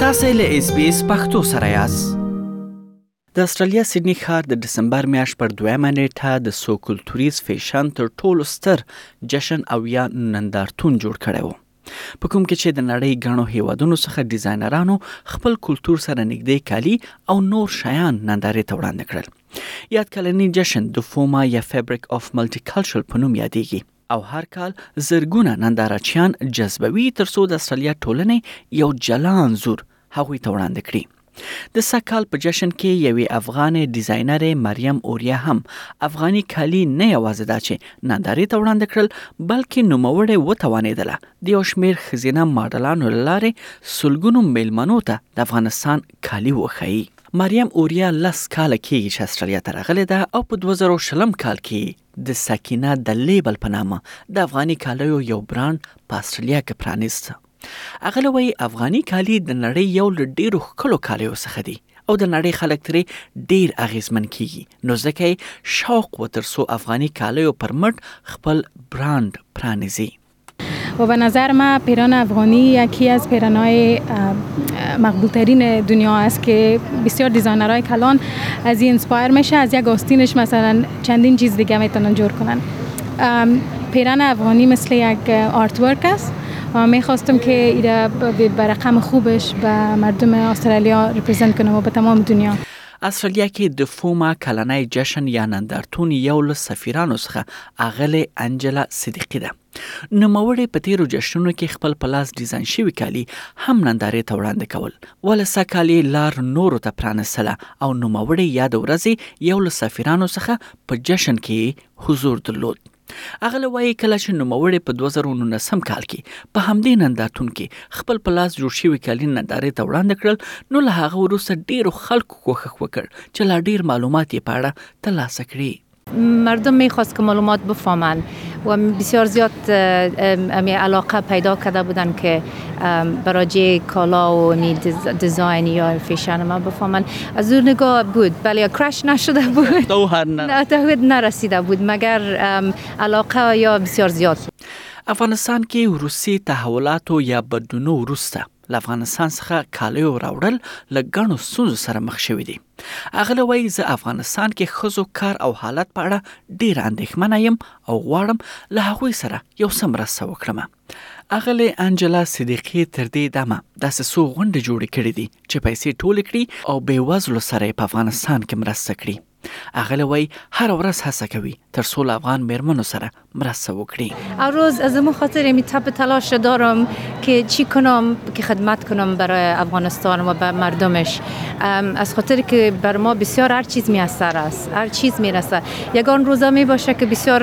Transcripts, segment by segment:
تاسو له اس بي اس پختو سره یاست د استرالیا سیدنی ښار د دسمبر میاشت پر دویمه نیټه د سو کلتوریز فیشن تر ټولو ستر جشن او یا نندارتون جوړ کړی و په کوم کې چې د نړۍ غنو هیوادونو څخه ډیزاینرانو خپل کلچر سره نږدې کالی او نور شیان نندارې ته وړاندې کړل یاد کلنی جشن د فوما یا فیبریک اف ملټی کلچرل په نوم یادېږي او هر کال زرګونه نندارچیان جذبوي ترڅو د استرالیا ټولنې یو جلا انځور هغوی ته وړاندې کړي د سکال په جشن کې یوې افغان ډیزاینر مریم اوریا هم افغاني کالي نه یوازې دا چې نندارې ته وړاندې کړل بلکې نوموړې وتوانېدله د یو شمېر ښځینه ماډلانو له لارې سلګونو میلمنو ته د افغانستان کالي وښیي مریم اوریا لس کاله کېږي چې استرالیا ته راغلې ده او په 2020 کال کې د سکینه د لیبل په نامه د افغاني کالیو یو برانډ په استرالیا کې پرانیست هغه لوی افغاني کالی د نړۍ یو له ډیرو ښکلو کالیو څخه دی او د نړۍ خلک ترې ډیر اغیزمن کیږي نو ځکه شوق و ترسو افغاني کالیو پر مټ خپل برانډ پرانیزي و به نظر ما پیران افغانی یکی از پیرانای مقبول ترین دنیا است که بسیار دیزاینرهای کلان از این انسپایر میشه از یک آستینش مثلا چندین چیز دیگه میتونن جور کنن پیران افغانی مثل یک آرت ورک است و میخواستم که ایره به رقم خوبش به مردم استرالیا ریپریزنت کنم و به تمام دنیا استرالیا کې د فوما کلنۍ جشن یا نندارتون یو له سفیرانو څخه اغلې انجلا صدیقي ده نوموړې په تیرو جشنونو کې خپل په لاس ډیزاین شوي کالي هم نندارې ته وړاندې کول ول سږکال یې لار نورو ته پرانستله او نوموړې یاد ورځې یو له سفیرانو څخه په جشن کې حضور درلود اغله وايي، کله چې نوموړې په دوه زره او نولسم کال کې په همدې نندارتون کې خپل په لاس جوړ شوي کالي نندارې ته وړاندې کړل، نو له هغه وروسته ډېرو خلکو کوښښ وکړ چې لا ډېر معلومات یې په اړه ترلاسه کړي. مردم میخواست که معلومات بفهمند و بسیار زیاد امی علاقه پیدا کرده بودند که براجه کالا و امی دیزاین یا فیشن ما بفهمند ازور نگاه بود بله کرش نشده بود توهد نرسیده بود مگر علاقه یا بسیار زیاد افغانستان کې وروسي تحولاتو یا بدلونو وروسته له افغانستان څخه کالیو راوړل له ګڼو ستونزو سره مخ شوې دي اغله وایي زه افغانستان کې خزو کار او حالت په اړه ډیر اندېښمنه یم او غواړم له هغوی سره یو سم رسو کړم اغلې انجلا صدیقي تر دې دمه داسې څو غونډې جوړې کړې دي چې پیسې ټولې کړي او بې وزلو سره یې په افغانستان کې مرسته کړي. اغله وای هر ورځ هڅه کوي تر څو له افغان میرمنو سره مرسته وکړي او روز از مو خاطر می تپ تلاش دارم که چی کنم که خدمت کنم برای افغانستان و به مردمش از خاطر که بر ما بسیار هر چیز میسر است هر چیز میرسه یگان روزا می باشه که بسیار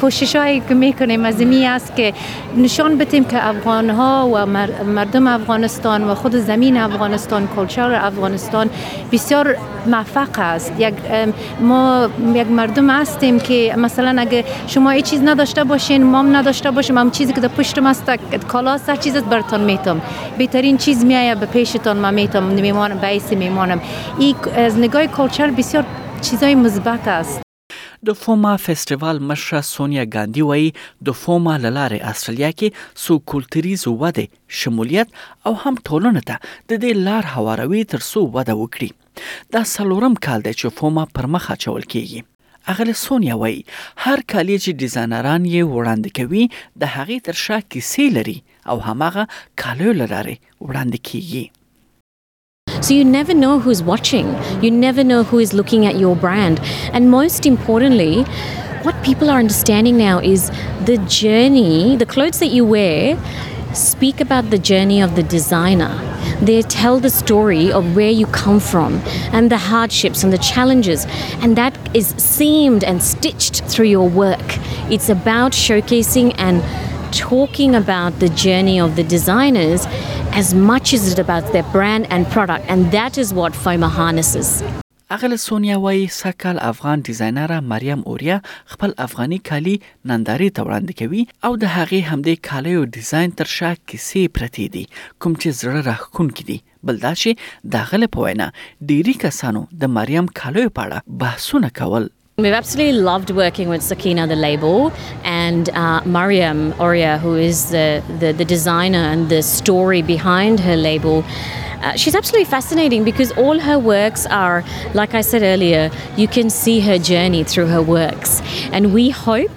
کوشش هایی که میکنیم از می است که نشان بتیم که افغان ها و مردم افغانستان و خود زمین افغانستان کلچر افغانستان بسیار موفق است یک ما یک مردم هستیم که مثلا اگه شما هیچ چیز نداشته باشین ما هم نداشته باشیم هم چیزی که در پشت ما است کالا هر چیز است برتون میتم بهترین چیز میایه به پیشتان ما میتم میمانم به میمانم این از نگاه کلچر بسیار چیزای مثبت است د فوما فیسټیوال مشره سونیا ګاندی وایي د فوما له لارې استرالیا کې څو کلتوریز وده شمولیت او هم ټولنه ته د دې لار هواروي تر څو وده وکړي دا څلورم کال دی چې فوما پر مخ اچول کیږي اغله سونیا وایي هر کال چې ډیزاینران یې وړاندې کوي د هغې تر شا کیسې لري او هماغه کالیو لاره وړاندې کیږي So you never know who's watching, you never know who is looking at your brand. And most importantly, what people are understanding now is the journey, the clothes that you wear speak about the journey of the designer. They tell the story of where you come from and the hardships and the challenges, and that is seamed and stitched through your work. It's about showcasing and Talking about the journey of the designers as much as it about their brand and product and that is what FOMA harnesses. اغله سونیا وایي سږکال افغان ډیزاینره مریم اوریا خپل افغاني کالي نندارې ته وړاندې کوي او د هغې همدې کالیو ډیزاین تر شا کیسې پرتې دي کوم چې زړه راښکونکي دي بل دا چې د هغله په وینا ډیری کسانو د مریم کالیو په اړه بحثونه کول We've absolutely loved working with Sakina, the label, and uh, Mariam Oria, who is the, the, the, designer and the story behind her label. Uh, she's absolutely fascinating because all her works are, like I said earlier, you can see her journey through her works. And we hope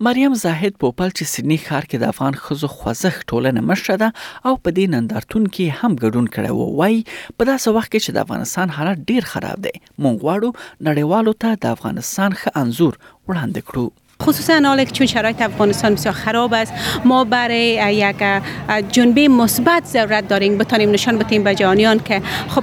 مریم زاهد پوپل چې سیدنی ښار کې د افغان ښځو خوځښت ټولنې مشره ده او په دې نندارتون کې هم ګډون کړی وو وایي په داسې وخت کې چې د افغانستان حالت ډیر خراب دی مونږ غواړو نړیوالو ته د افغانستان ښه انځور وړاندې کړو خصوصا حالا که چون شرایط افغانستان بسیار خراب است ما برای یک جنبه مثبت ضرورت داریم بتانیم نشان بتیم به جهانیان که خب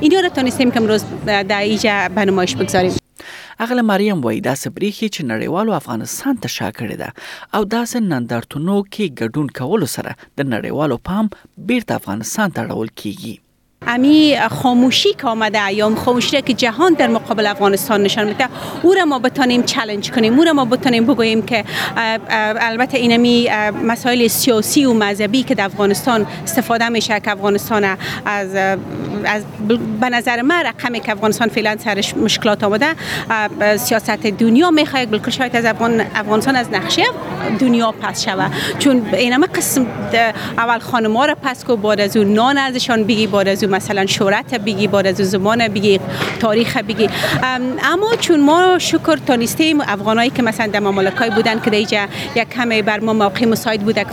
اینجا را تونستیم که امروز در ایجا به نمایش بگذاریم اغله مریم وای دا سبریخي چې نړیوالو افغانستان ته شا کړی ده او داسې نندارتونو کې ګډون کولو سره د نړیوالو پام بیرته افغانستان ته اړول کیږي امی خاموشی که آمده ایام خاموشی که جهان در مقابل افغانستان نشان میده او را ما بتانیم چلنج کنیم او را ما بتانیم بگوییم که البته اینمی مسائل سیاسی و مذهبی که در افغانستان استفاده میشه که افغانستان از از به نظر من رقمی که افغانستان فعلا سرش مشکلات آمده سیاست دنیا میخواهد بلکل شاید از افغان افغانستان از نقشه دنیا پس شود چون این همه قسم اول خانم ها را پس کو بعد از اون نان ازشان بگی بعد از اون مثلا شورت بگی بعد از اون زمان بگی تاریخ بگی اما چون ما شکر تانستیم افغانایی که مثلا در ممالک های بودن که دیجا یک کمی بر ما موقع مساعد بوده که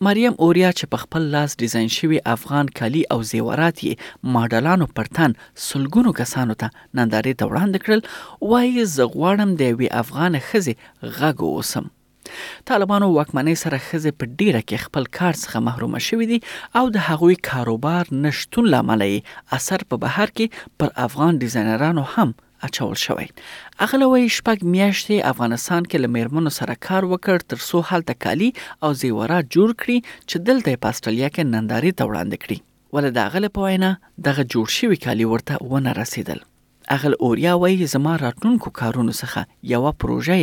مریم اوریا چې په خپل لاس ډیزاین شوي افغان کالي او زیورات یې ماډلانو پر تن سلګونو کسانو ته نندارې ته وړاندې کړل وایي زه غواړم د یوې افغان ښځې غږ اوسم طالبانو واکمنۍ سره ښځې په ډیره کې خپل کار څخه محرومه شوې دي او د هغوی کاروبار نشتون لامل یې اثر په بهر کې پر افغان ډیزاینرانو هم اچول شوی اغله وایي شپږ میاشتې افغانستان کې له میرمنو سره کار وکړ تر څو هلته کالي او زیورات جوړ کړي چې دلته یې په استرالیا کې نندارې ته وړاندې کړي ولې د اغله په وینا دغه جوړ شوي کالي ورته ونه رسیدل اغل اوریا وایي زما راتلونکو کارونو څخه یوه پروژه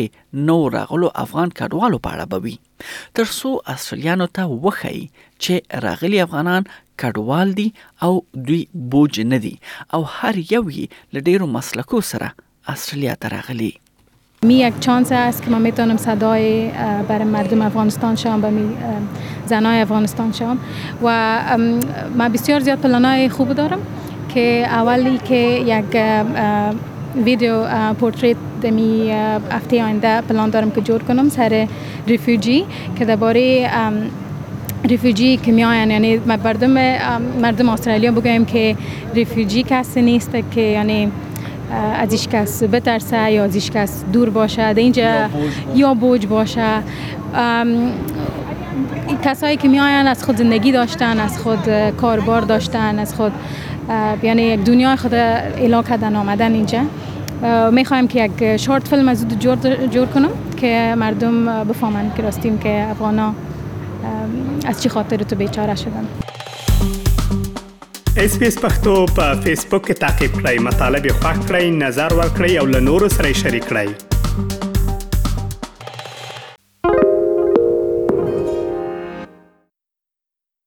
نو راغلو افغان کډوالو په اړه به وي تر څو استرالیانو ته وښایي چې راغلي افغانان کډوال دي او دوی بوج نه دي او هر یو یې له ډیرو مسلکو سره استرالیا ته راغلي می یک چانس است که من میتونم صدای بر مردم افغانستان شوم به می زنای افغانستان شوم و من بسیار زیاد پلانای خوب دارم که اول ای که یک ویدیو پورتریت دمی هفته آینده پلان دارم که جور کنم سر ریفیوجی که درباره ریفیوجی که میاین یعنی مردم مردم استرالیا بگویم که ریفیوجی کس نیست که یعنی از هیچ کس بترسه یا از هیچ کس دور باشه اینجا یا بوج باشه کسایی که میاین از خود زندگی داشتن از خود کاربار داشتن از خود یعنی یک دنیای خود اعلان کردن آمدن اینجا میخوایم که یک شورت فیلم از جور جور کنم که مردم بفهمن که راستیم که افغانا از چی خاطر تو بیچاره شدن اس پی اس پختو په فیسبوک کې تا کې پلی مطلب یو فاک کړئ نظر ور کړئ او له نورو سره شریک کړئ